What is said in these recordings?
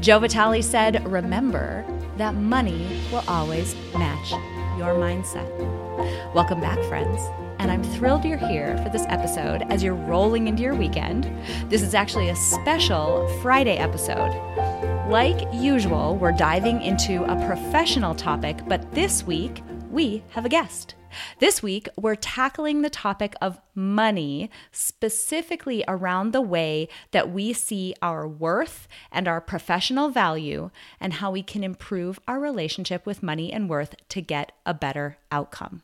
Joe Vitale said, Remember that money will always match your mindset. Welcome back, friends. And I'm thrilled you're here for this episode as you're rolling into your weekend. This is actually a special Friday episode. Like usual, we're diving into a professional topic, but this week we have a guest. This week, we're tackling the topic of money, specifically around the way that we see our worth and our professional value, and how we can improve our relationship with money and worth to get a better outcome.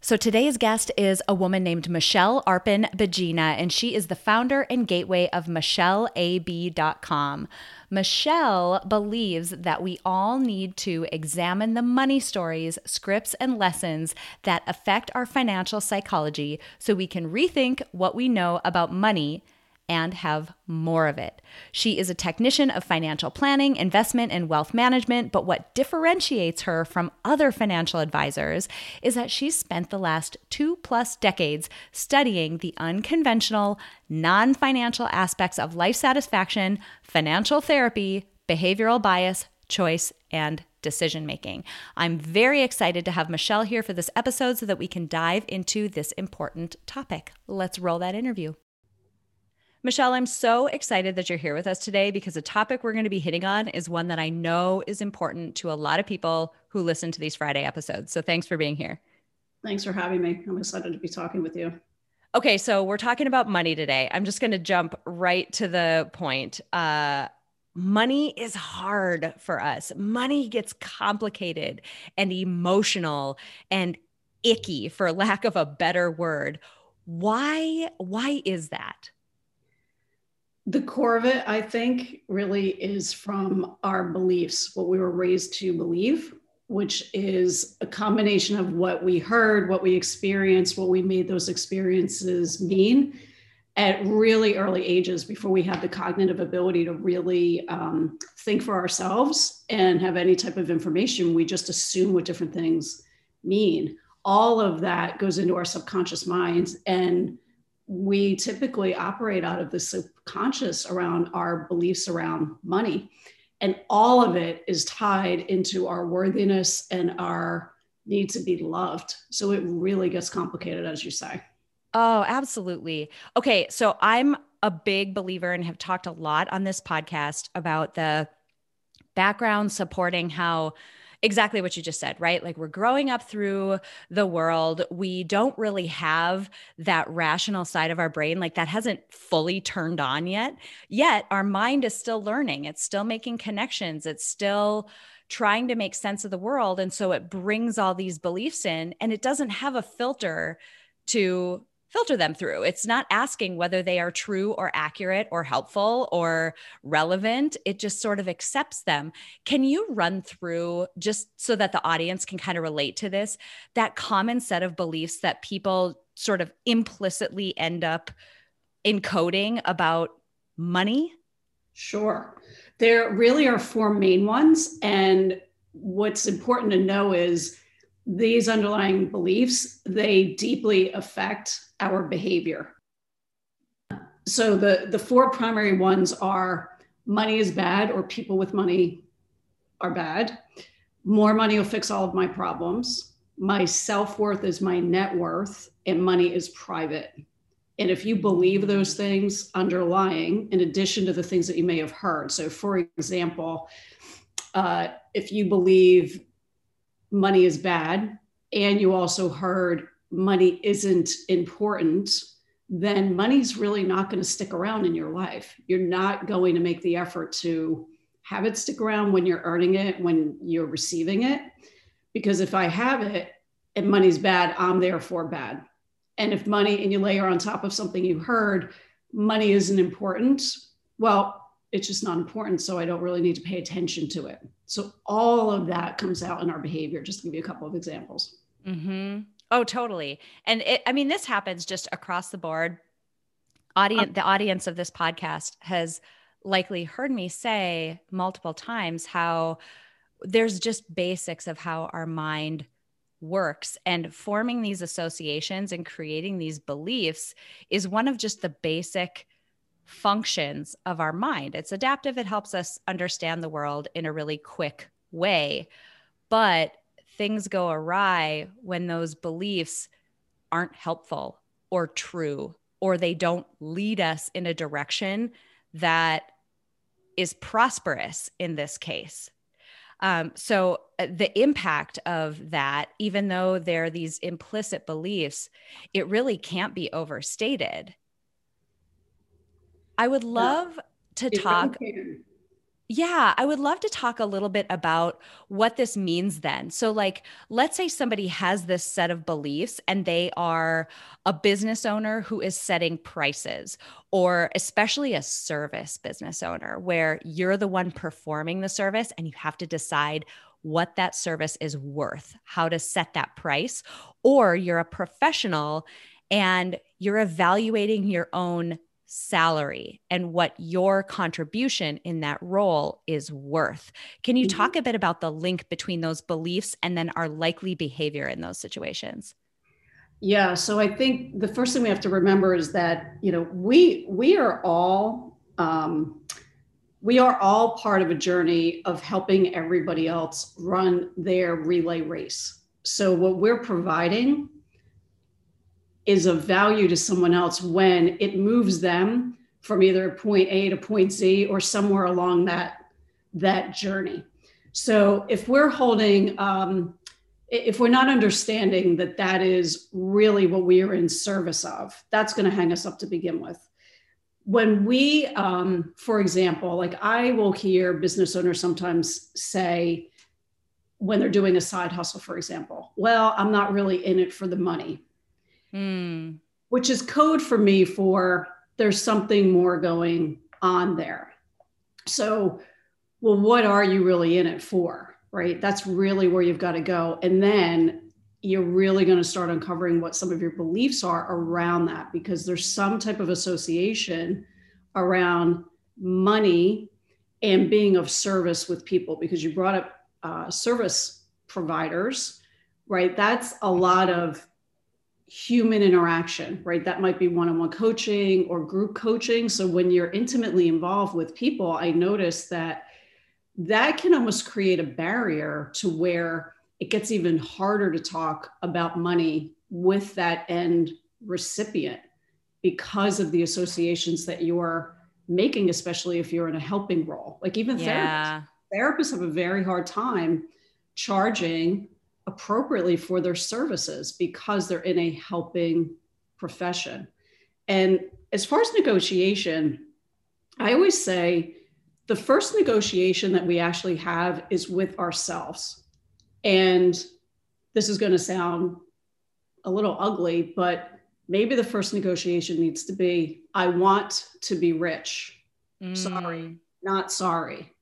So today's guest is a woman named Michelle Arpin Begina, and she is the founder and gateway of MichelleAB.com. Michelle believes that we all need to examine the money stories, scripts, and lessons that affect our financial psychology so we can rethink what we know about money and have more of it. She is a technician of financial planning, investment, and wealth management, but what differentiates her from other financial advisors is that she's spent the last two plus decades studying the unconventional, non financial aspects of life satisfaction, financial therapy, behavioral bias, choice, and decision making. I'm very excited to have Michelle here for this episode so that we can dive into this important topic. Let's roll that interview. Michelle, I'm so excited that you're here with us today because the topic we're going to be hitting on is one that I know is important to a lot of people who listen to these Friday episodes. So thanks for being here. Thanks for having me. I'm excited to be talking with you. Okay, so we're talking about money today. I'm just going to jump right to the point. Uh, money is hard for us. Money gets complicated and emotional and icky, for lack of a better word. Why? Why is that? The core of it, I think, really is from our beliefs, what we were raised to believe, which is a combination of what we heard, what we experienced, what we made those experiences mean at really early ages before we had the cognitive ability to really um, think for ourselves and have any type of information. We just assume what different things mean. All of that goes into our subconscious minds and we typically operate out of the subconscious around our beliefs around money. And all of it is tied into our worthiness and our need to be loved. So it really gets complicated, as you say. Oh, absolutely. Okay. So I'm a big believer and have talked a lot on this podcast about the background supporting how exactly what you just said, right? Like we're growing up through the world. We don't really have that rational side of our brain, like that hasn't fully turned on yet. Yet our mind is still learning, it's still making connections, it's still trying to make sense of the world. And so it brings all these beliefs in and it doesn't have a filter to filter them through. It's not asking whether they are true or accurate or helpful or relevant. It just sort of accepts them. Can you run through, just so that the audience can kind of relate to this, that common set of beliefs that people sort of implicitly end up encoding about money? Sure. There really are four main ones. And what's important to know is these underlying beliefs they deeply affect our behavior. So the the four primary ones are money is bad or people with money are bad. More money will fix all of my problems. My self-worth is my net worth and money is private. And if you believe those things underlying in addition to the things that you may have heard. So for example uh, if you believe money is bad and you also heard money isn't important, then money's really not going to stick around in your life. You're not going to make the effort to have it stick around when you're earning it, when you're receiving it. Because if I have it and money's bad, I'm therefore bad. And if money and you layer on top of something you heard, money isn't important, well, it's just not important. So I don't really need to pay attention to it. So all of that comes out in our behavior. Just to give you a couple of examples. Mm-hmm. Oh, totally. And it, I mean, this happens just across the board. Audience, the audience of this podcast has likely heard me say multiple times how there's just basics of how our mind works and forming these associations and creating these beliefs is one of just the basic functions of our mind. It's adaptive, it helps us understand the world in a really quick way. But things go awry when those beliefs aren't helpful or true, or they don't lead us in a direction that is prosperous in this case. Um, so, uh, the impact of that, even though there are these implicit beliefs, it really can't be overstated. I would love to talk. Yeah, I would love to talk a little bit about what this means then. So, like, let's say somebody has this set of beliefs and they are a business owner who is setting prices, or especially a service business owner where you're the one performing the service and you have to decide what that service is worth, how to set that price, or you're a professional and you're evaluating your own salary and what your contribution in that role is worth. Can you mm-hmm. talk a bit about the link between those beliefs and then our likely behavior in those situations? Yeah, so I think the first thing we have to remember is that you know we we are all um, we are all part of a journey of helping everybody else run their relay race. So what we're providing is of value to someone else when it moves them from either point A to point Z or somewhere along that that journey. So if we're holding, um, if we're not understanding that that is really what we are in service of, that's going to hang us up to begin with. When we, um, for example, like I will hear business owners sometimes say, when they're doing a side hustle, for example, well, I'm not really in it for the money mm. which is code for me for there's something more going on there. So, well, what are you really in it for? Right? That's really where you've got to go. And then you're really going to start uncovering what some of your beliefs are around that because there's some type of association around money and being of service with people because you brought up uh, service providers right that's a lot of human interaction, right? That might be one on one coaching or group coaching. So when you're intimately involved with people, I notice that that can almost create a barrier to where it gets even harder to talk about money with that end recipient because of the associations that you're making, especially if you're in a helping role. Like even yeah. therapists, therapists have a very hard time charging appropriately for their services because they're in a helping profession. And as far as negotiation, I always say the first negotiation that we actually have is with ourselves. And this is going to sound a little ugly, but maybe the first negotiation needs to be I want to be rich. Mm. Sorry, not sorry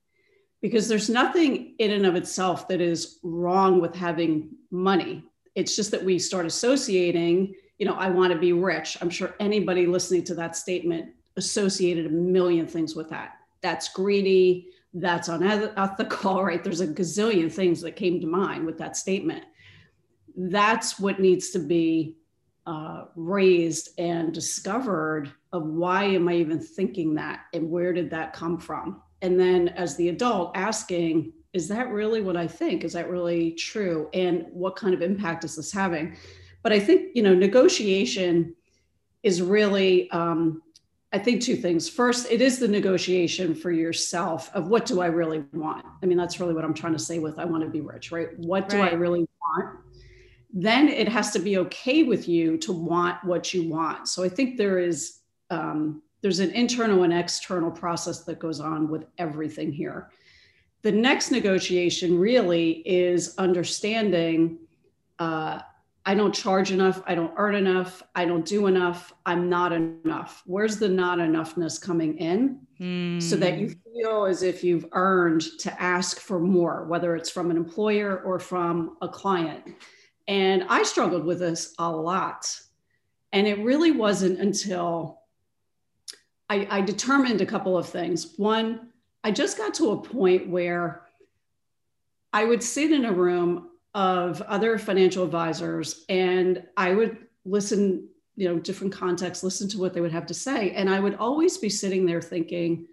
because there's nothing in and of itself that is wrong with having money. It's just that we start associating, you know, I want to be rich. I'm sure anybody listening to that statement associated a million things with that. That's greedy, that's unethical, right? There's a gazillion things that came to mind with that statement. That's what needs to be uh, raised and discovered of why am I even thinking that and where did that come from? And then as the adult asking is that really what i think? Is that really true? And what kind of impact is this having? But i think you know negotiation is really um, i think two things. First it is the negotiation for yourself of what do i really want? I mean that's really what i'm trying to say with i want to be rich right? What do right. i really want? Then it has to be okay with you to want what you want. So i think there is um, there's an internal and external process that goes on with everything here. The next negotiation really is understanding uh, I don't charge enough, I don't earn enough, I don't do enough, I'm not enough. Where's the not enoughness coming in? Mm. So that you hmm. feel as if you've earned to ask for more, whether it's from an employer or from a client. And I struggled with this a lot. And it really wasn't until I, I determined a couple of things. One, I just got to a point where I would sit in a room of other financial advisors and I would listen, you know, different contexts, listen to what they would have to say. And I would always be sitting there thinking,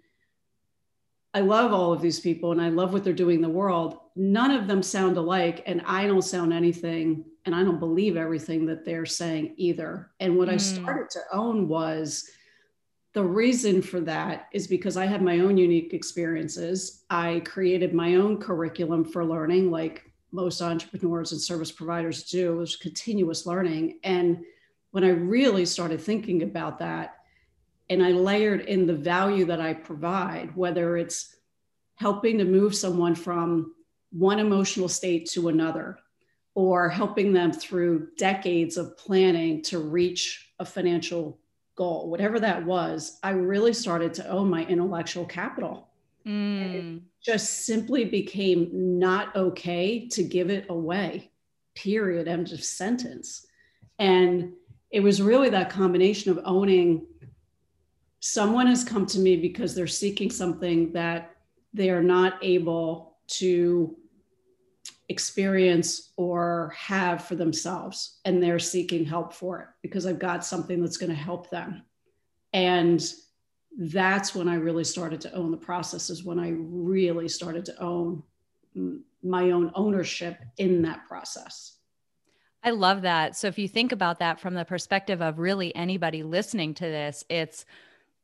I love all of these people and I love what they're doing in the world. None of them sound alike, and I don't sound anything, and I don't believe everything that they're saying either. And what mm. I started to own was the reason for that is because I had my own unique experiences. I created my own curriculum for learning, like most entrepreneurs and service providers do, it was continuous learning. And when I really started thinking about that, and I layered in the value that I provide, whether it's helping to move someone from one emotional state to another, or helping them through decades of planning to reach a financial goal, whatever that was, I really started to own my intellectual capital. Mm. just simply became not okay to give it away, period. End of sentence. And it was really that combination of owning someone has come to me because they're seeking something that they are not able to experience or have for themselves and they're seeking help for it because I've got something that's going to help them. And that's when I really started to own the process, is when I really started to own my own ownership in that process. I love that. So if you think about that from the perspective of really anybody listening to this, it's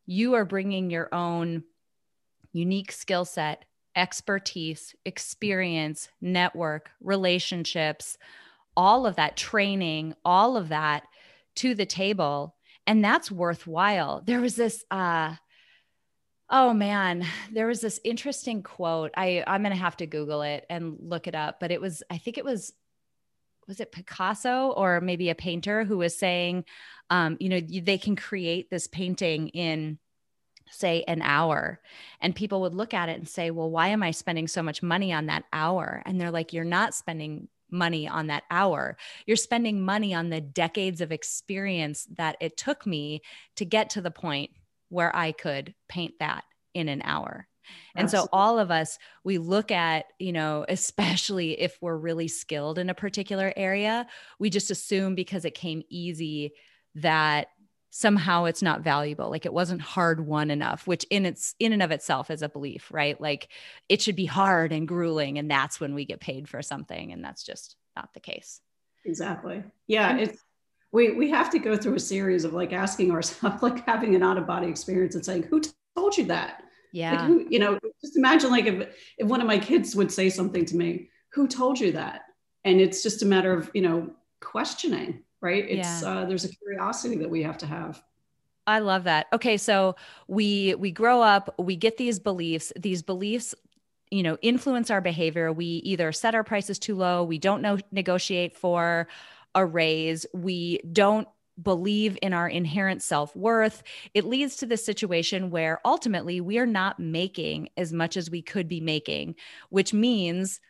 you are bringing your own unique skill set, expertise, experience, network, relationships, all of that training, all of that to the table and that's worthwhile. There was this uh oh man, there was this interesting quote. I I'm going to have to google it and look it up, but it was I think it was was it Picasso or maybe a painter who was saying um you know they can create this painting in say an hour and people would look at it and say well why am i spending so much money on that hour and they're like you're not spending money on that hour. You're spending money on the decades of experience that it took me to get to the point where I could paint that in an hour. And Absolutely. so all of us, we look at, you know, especially if we're really skilled in a particular area, we just assume because it came easy that somehow it's not valuable like it wasn't hard won enough which in its in and of itself is a belief right? Like it should be hard and grueling and that's when we get paid for something and that's just not the case. Exactly. Yeah it's we we have to go through a series of like asking ourselves like having an out of body experience and saying who told you that? Yeah. like who, you know just imagine like if if one of my kids would say something to me who told you that? And it's just a matter of you know questioning right it's yeah. uh, there's a curiosity that we have to have I love that. Okay, so we we grow up, we get these beliefs. These beliefs, you know, influence our behavior. We either set our prices too low, we don't know negotiate for a raise, we don't believe in our inherent self-worth. It leads to this situation where ultimately we are not making as much as we could be making, which means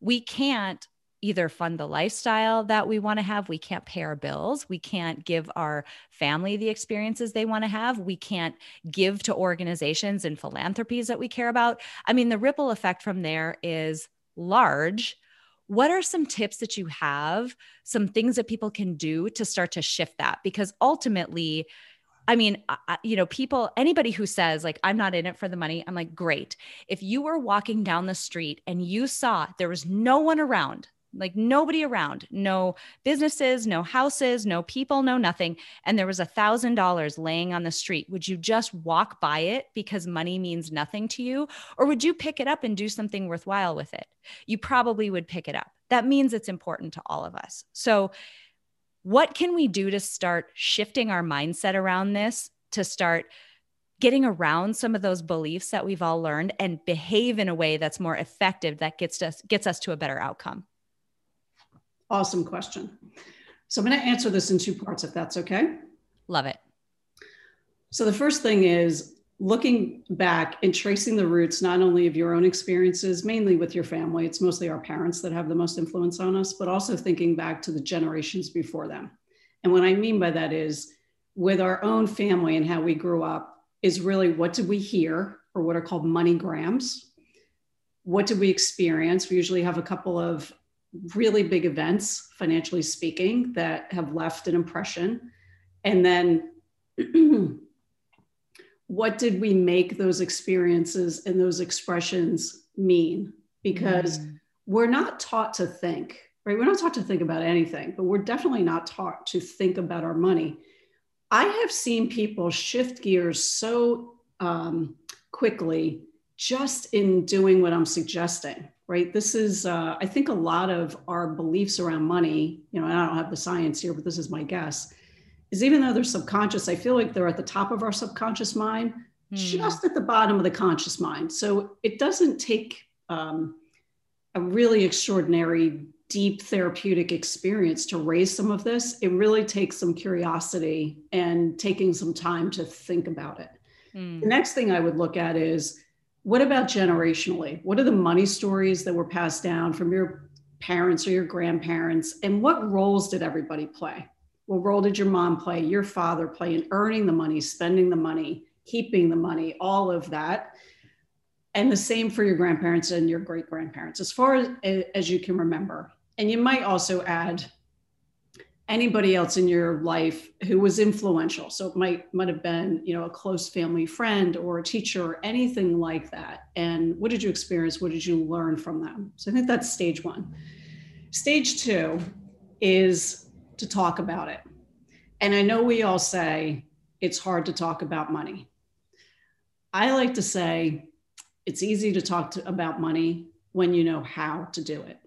we can't either fund the lifestyle that we want to have. We can't pay our bills. We can't give our family the experiences they want to have. We can't give to organizations and philanthropies that we care about. I mean, the ripple effect from there is large. What are some tips that you have, some things that people can do to start to shift that? Because ultimately, I mean, you know, people, anybody who says, like, I'm not in it for the money, I'm like, great. If you were walking down the street and you saw there was no one around, like nobody around, no businesses, no houses, no people, no nothing. And there was a thousand dollars laying on the street. Would you just walk by it because money means nothing to you? Or would you pick it up and do something worthwhile with it? You probably would pick it up. That means it's important to all of us. So, what can we do to start shifting our mindset around this to start getting around some of those beliefs that we've all learned and behave in a way that's more effective that gets us gets us to a better outcome Awesome question. So I'm going to answer this in two parts, if that's okay. Love it. So the first thing is looking back and tracing the roots not only of your own experiences, mainly with your family, it's mostly our parents that have the most influence on us, but also thinking back to the generations before them. And what I mean by that is with our own family and how we grew up, is really what did we hear, or what are called money grams? What did we experience? We usually have a couple of really big events, financially speaking, that have left an impression. And then what did we make those experiences and those expressions mean? Because mm. we're not taught to think, right? We're not taught to think about anything, but we're definitely not taught to think about our money. I have seen people shift gears so um, quickly just in doing what I'm suggesting, right? This is, uh, I think, a lot of our beliefs around money, you know, I don't have the science here, but this is my guess is even though they're subconscious, I feel like they're at the top of our subconscious mind, mm. just at the bottom of the conscious mind. So it doesn't take um, a really extraordinary, deep therapeutic experience to raise some of this. It really takes some curiosity and taking some time to think about it. Mm. The next thing I would look at is what about generationally? What are the money stories that were passed down from your parents or your grandparents? And what roles did everybody play? what role did your mom play, your father play in earning the money, spending the money, keeping the money, all of that. And the same for your grandparents and your great grandparents, as far as, as you can remember. And you might also add anybody else in your life who was influential. So it might might have been, you know, a close family friend or a teacher or anything like that. And what did you experience? What did you learn from them? So I think that's stage one. Stage two is to talk about it. And I know we all say it's hard to talk about money. I like to say it's easy to talk to, about money when you know how to do it.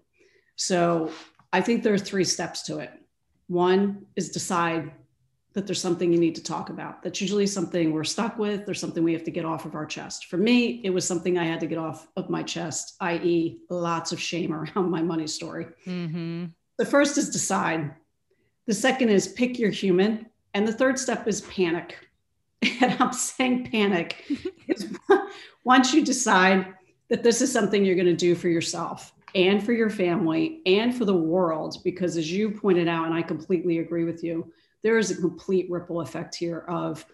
So I think there are three steps to it. One is decide that there's something you need to talk about. That's usually something we're stuck with. or something we have to get off of our chest. For me, it was something I had to get off of my chest, i.e., lots of shame around my money story. Mm-hmm. The first is decide the second is pick your human. And the third step is panic. And I'm saying panic is once you decide that this is something you're going to do for yourself and for your family and for the world, because as you pointed out, and I completely agree with you, there is a complete ripple effect here of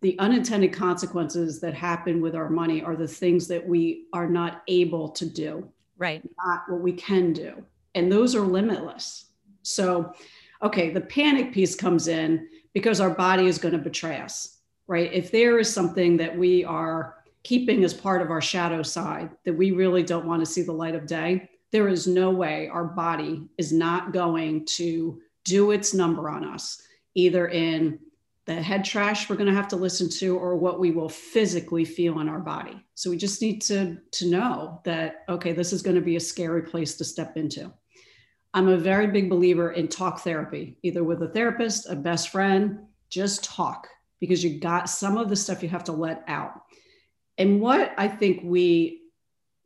the unintended consequences that happen with our money are the things that we are not able to do. Right. Not what we can do. And those are limitless. So okay, the panic piece comes in because our body is going to betray us, right? If there is something that we are keeping as part of our shadow side that we really don't want to see the light of day, there is no way our body is not going to do its number on us, either in the head trash we're going to have to listen to or what we will physically feel in our body. So we just need to to know that okay, this is going to be a scary place to step into. I'm a very big believer in talk therapy, either with a therapist, a best friend, just talk because you got some of the stuff you have to let out. And what I think we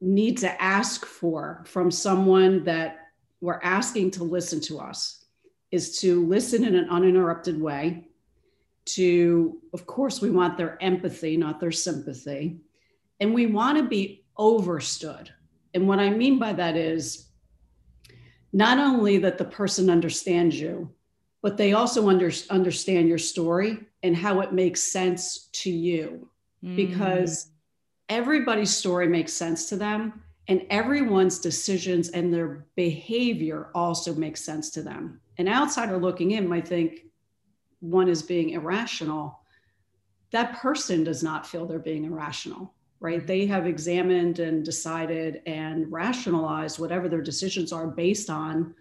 need to ask for from someone that we're asking to listen to us is to listen in an uninterrupted way. To, of course, we want their empathy, not their sympathy. And we want to be overstood. And what I mean by that is not only that the person understands you, but they also under, understand your story and how it makes sense to you. Mm. Because everybody's story makes sense to them, and everyone's decisions and their behavior also makes sense to them. An outsider looking in might think one is being irrational. That person does not feel they're being irrational right? Mm-hmm. They have examined and decided and rationalized whatever their decisions are based on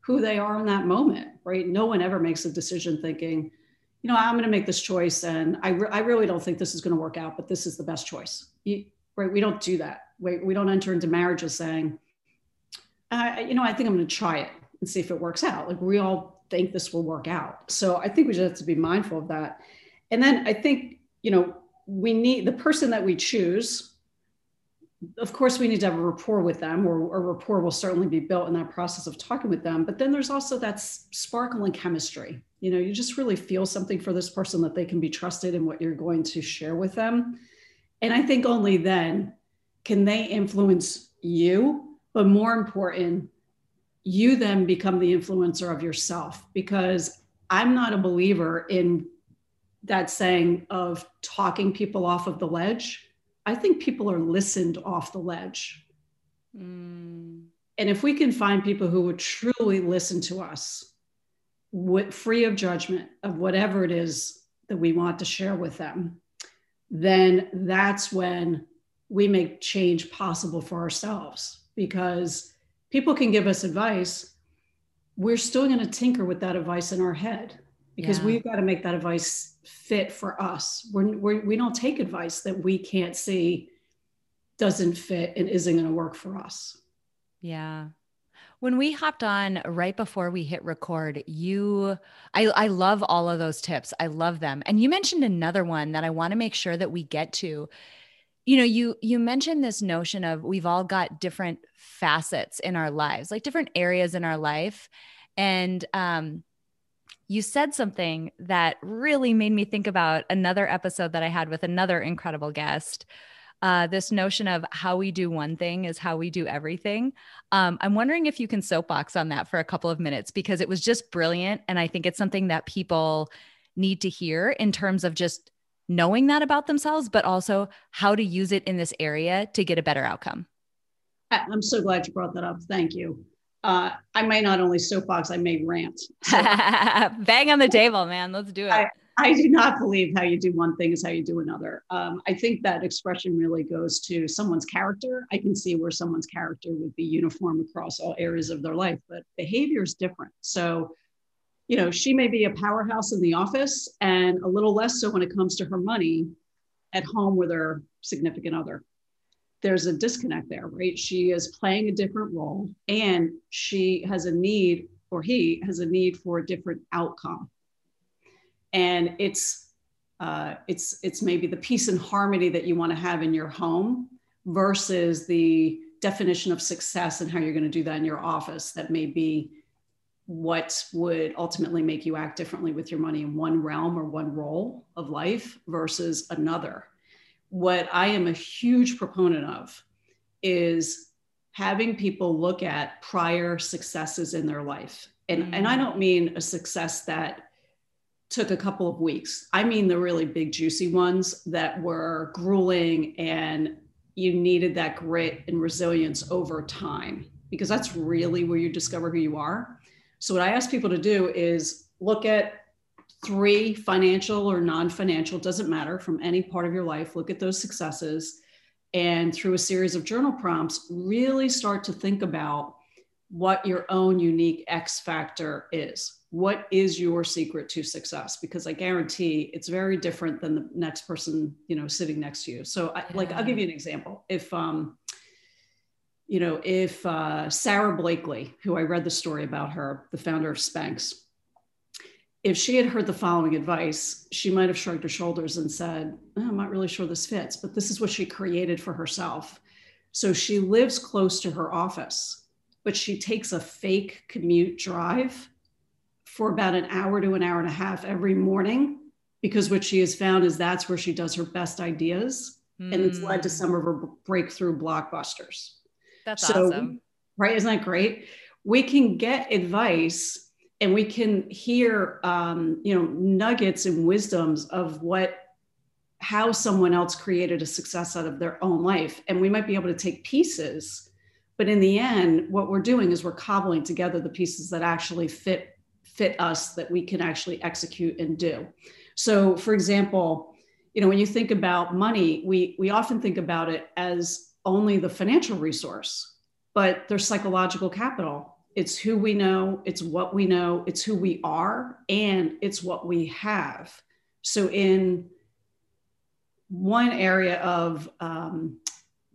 who they are in that moment, right? No one ever makes a decision thinking, you know, I'm going to make this choice and I, re- I really don't think this is going to work out, but this is the best choice. You, right? We don't do that. We, we don't enter into marriages saying, uh, you know, I think I'm going to try it and see if it works out. Like we all think this will work out. So I think we just have to be mindful of that. And then I think, you know, we need the person that we choose of course, we need to have a rapport with them, or a rapport will certainly be built in that process of talking with them. But then there's also that sparkle in chemistry. You know, you just really feel something for this person that they can be trusted in what you're going to share with them. And I think only then can they influence you. But more important, you then become the influencer of yourself because I'm not a believer in that saying of talking people off of the ledge I think people are listened off the ledge. Mm. And if we can find people who would truly listen to us, with, free of judgment of whatever it is that we want to share with them, then that's when we make change possible for ourselves because people can give us advice. We're still going to tinker with that advice in our head because yeah. we've got to make that advice fit for us. We're, we're, we don't take advice that we can't see doesn't fit and isn't going to work for us. Yeah. When we hopped on right before we hit record, you I I love all of those tips. I love them. And you mentioned another one that I want to make sure that we get to. You know, you you mentioned this notion of we've all got different facets in our lives, like different areas in our life. And um you said something that really made me think about another episode that I had with another incredible guest. Uh, this notion of how we do one thing is how we do everything. Um, I'm wondering if you can soapbox on that for a couple of minutes because it was just brilliant. And I think it's something that people need to hear in terms of just knowing that about themselves, but also how to use it in this area to get a better outcome. I'm so glad you brought that up. Thank you uh, I may not only soapbox, I may rant. So, Bang on the table, man. Let's do it. I, I, do not believe how you do one thing is how you do another. Um, I think that expression really goes to someone's character. I can see where someone's character would be uniform across all areas of their life, but behavior is different. So, you know, she may be a powerhouse in the office and a little less so when it comes to her money at home with her significant other there's a disconnect there, right? She is playing a different role and she has a need, or he has a need for a different outcome. And it's uh, it's it's maybe the peace and harmony that you want to have in your home versus the definition of success and how you're going to do that in your office that may be what would ultimately make you act differently with your money in one realm or one role of life versus another what I am a huge proponent of is having people look at prior successes in their life. And, mm. and I mm. don't mean a success that took a couple of weeks. I mean the really big, juicy ones that were grueling and you needed that grit and resilience over time because that's really where you discover who you are. So, what I ask people to do is look at three financial or non-financial doesn't matter from any part of your life look at those successes and through a series of journal prompts really start to think about what your own unique x factor is. What is your secret to success? Because i guarantee it's very different than the next person you know sitting next to you. So I, like i'll give you an example. If um you know if uh, sara blakely who i read the story about her the founder of spanx if she had heard the following advice, she might have shrugged her shoulders and said, oh, I'm not really sure this fits, but this is what she created for herself. So she lives close to her office, but she takes a fake commute drive for about an hour to an hour and a half every morning because what she has found is that's where she does her best ideas. Mm. And it's led to some of her breakthrough blockbusters. That's so, awesome. Right? Isn't that great? We can get advice and we can hear um, you know nuggets and wisdoms of what how someone else created a success out of their own life and we might be able to take pieces but in the end what we're doing is we're cobbling together the pieces that actually fit fit us that we can actually execute and do so for example you know when you think about money we we often think about it as only the financial resource but there's psychological capital it's who we know, it's what we know, it's who we are, and it's what we have. So, in one area of um,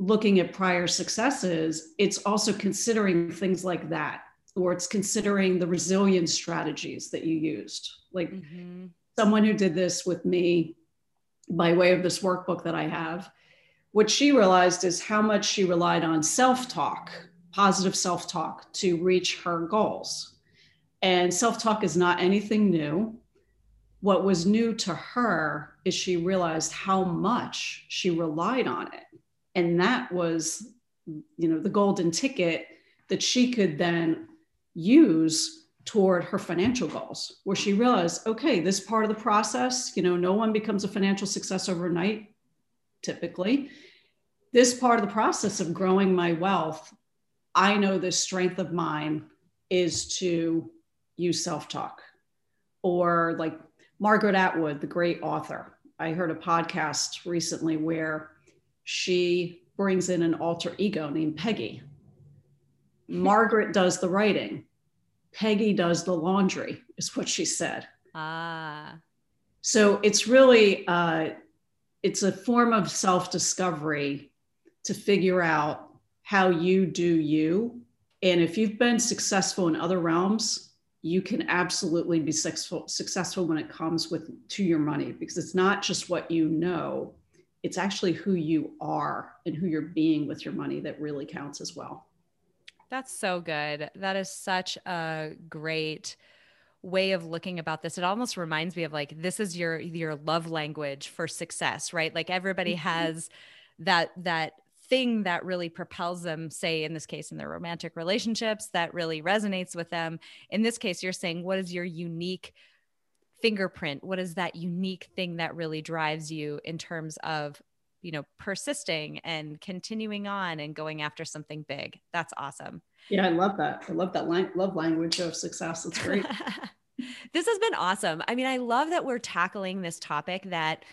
looking at prior successes, it's also considering things like that, or it's considering the resilience strategies that you used. Like mm-hmm. someone who did this with me by way of this workbook that I have what she realized is how much she relied on self talk, positive self talk to reach her goals. And self talk is not anything new. What was new to her is she realized how much she relied on it. And that was, you know, the golden ticket that she could then use toward her financial goals, where she realized, okay, this part of the process, you know, no one becomes a financial success overnight, typically. This part of the process of growing my wealth, I know the strength of mine is to use self talk. Or like Margaret Atwood, the great author. I heard a podcast recently where she brings in an alter ego named Peggy. Margaret does the writing. Peggy does the laundry, is what she said. Ah. So it's really uh, it's a form of self-discovery to figure out how you do you. And if you've been successful in other realms, you can absolutely be successful successful when it comes with to your money because it's not just what you know it's actually who you are and who you're being with your money that really counts as well that's so good that is such a great way of looking about this it almost reminds me of like this is your your love language for success right like everybody mm-hmm. has that that thing that really propels them, say, in this case, in their romantic relationships, that really resonates with them. In this case, you're saying, what is your unique fingerprint? What is that unique thing that really drives you in terms of, you know, persisting and continuing on and going after something big? That's awesome. Yeah, I love that. I love that lang- love language of success. It's great. this has been awesome. I mean, I love that we're tackling this topic that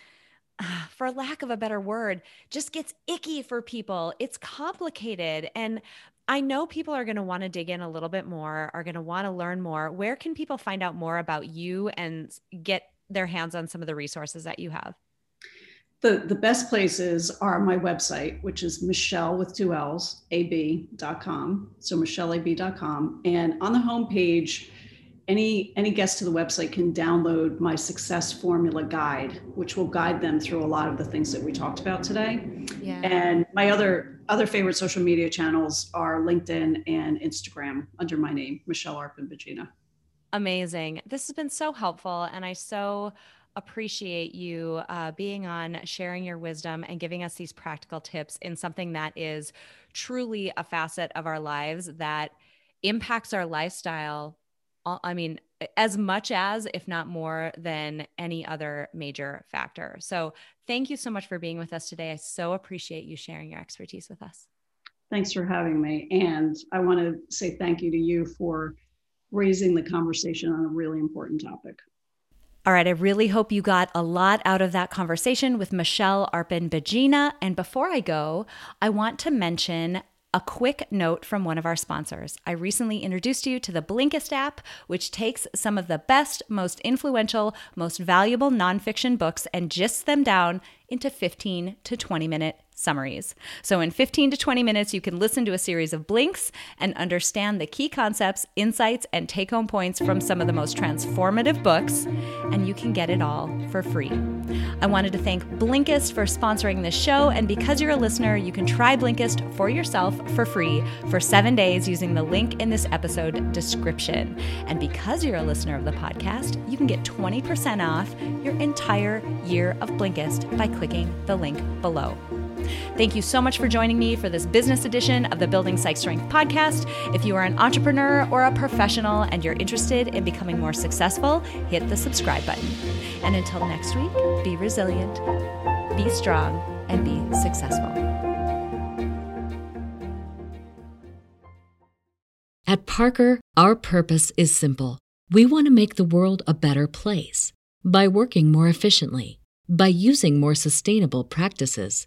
ah, for lack of a better word, just gets icky for people. It's complicated. And I know people are going to want to dig in a little bit more, are going to want to learn more. Where can people find out more about you and get their hands on some of the resources that you have? The, the best places are my website, which is Michelle with two L's, ab.com. So michelleab.com. And on the homepage, any any guest to the website can download my success formula guide which will guide them through a lot of the things that we talked about today. Yeah. and my other other favorite social media channels are linkedin and instagram under my name michelle arpin amazing. This has been so helpful and i so appreciate you uh, being on sharing your wisdom and giving us these practical tips in something that is truly a facet of our lives that impacts our lifestyle I mean, as much as, if not more than any other major factor. So, thank you so much for being with us today. I so appreciate you sharing your expertise with us. Thanks for having me. And I want to say thank you to you for raising the conversation on a really important topic. All right, I really hope you got a lot out of that conversation with Michelle Arpin Begina. And before I go, I want to mention a quick note from one of our sponsors. I recently introduced you to the Blinkist app, which takes some of the best, most influential, most valuable nonfiction books and gists them down into 15 to 20 minute summaries. So, in 15 to 20 minutes, you can listen to a series of blinks and understand the key concepts, insights, and take home points from some of the most transformative books, and you can get it all for free. I wanted to thank Blinkist for sponsoring this show, and because you're a listener, you can try Blinkist for yourself for free for seven days using the link in this episode description. And because you're a listener of the podcast, you can get 20% off your entire year of Blinkist by clicking the link below. Thank you so much for joining me for this business edition of the Building Psych Strength podcast. If you are an entrepreneur or a professional and you're interested in becoming more successful, hit the subscribe button. And until next week, be resilient, be strong, and be successful. At Parker, our purpose is simple. We want to make the world a better place by working more efficiently, by using more sustainable practices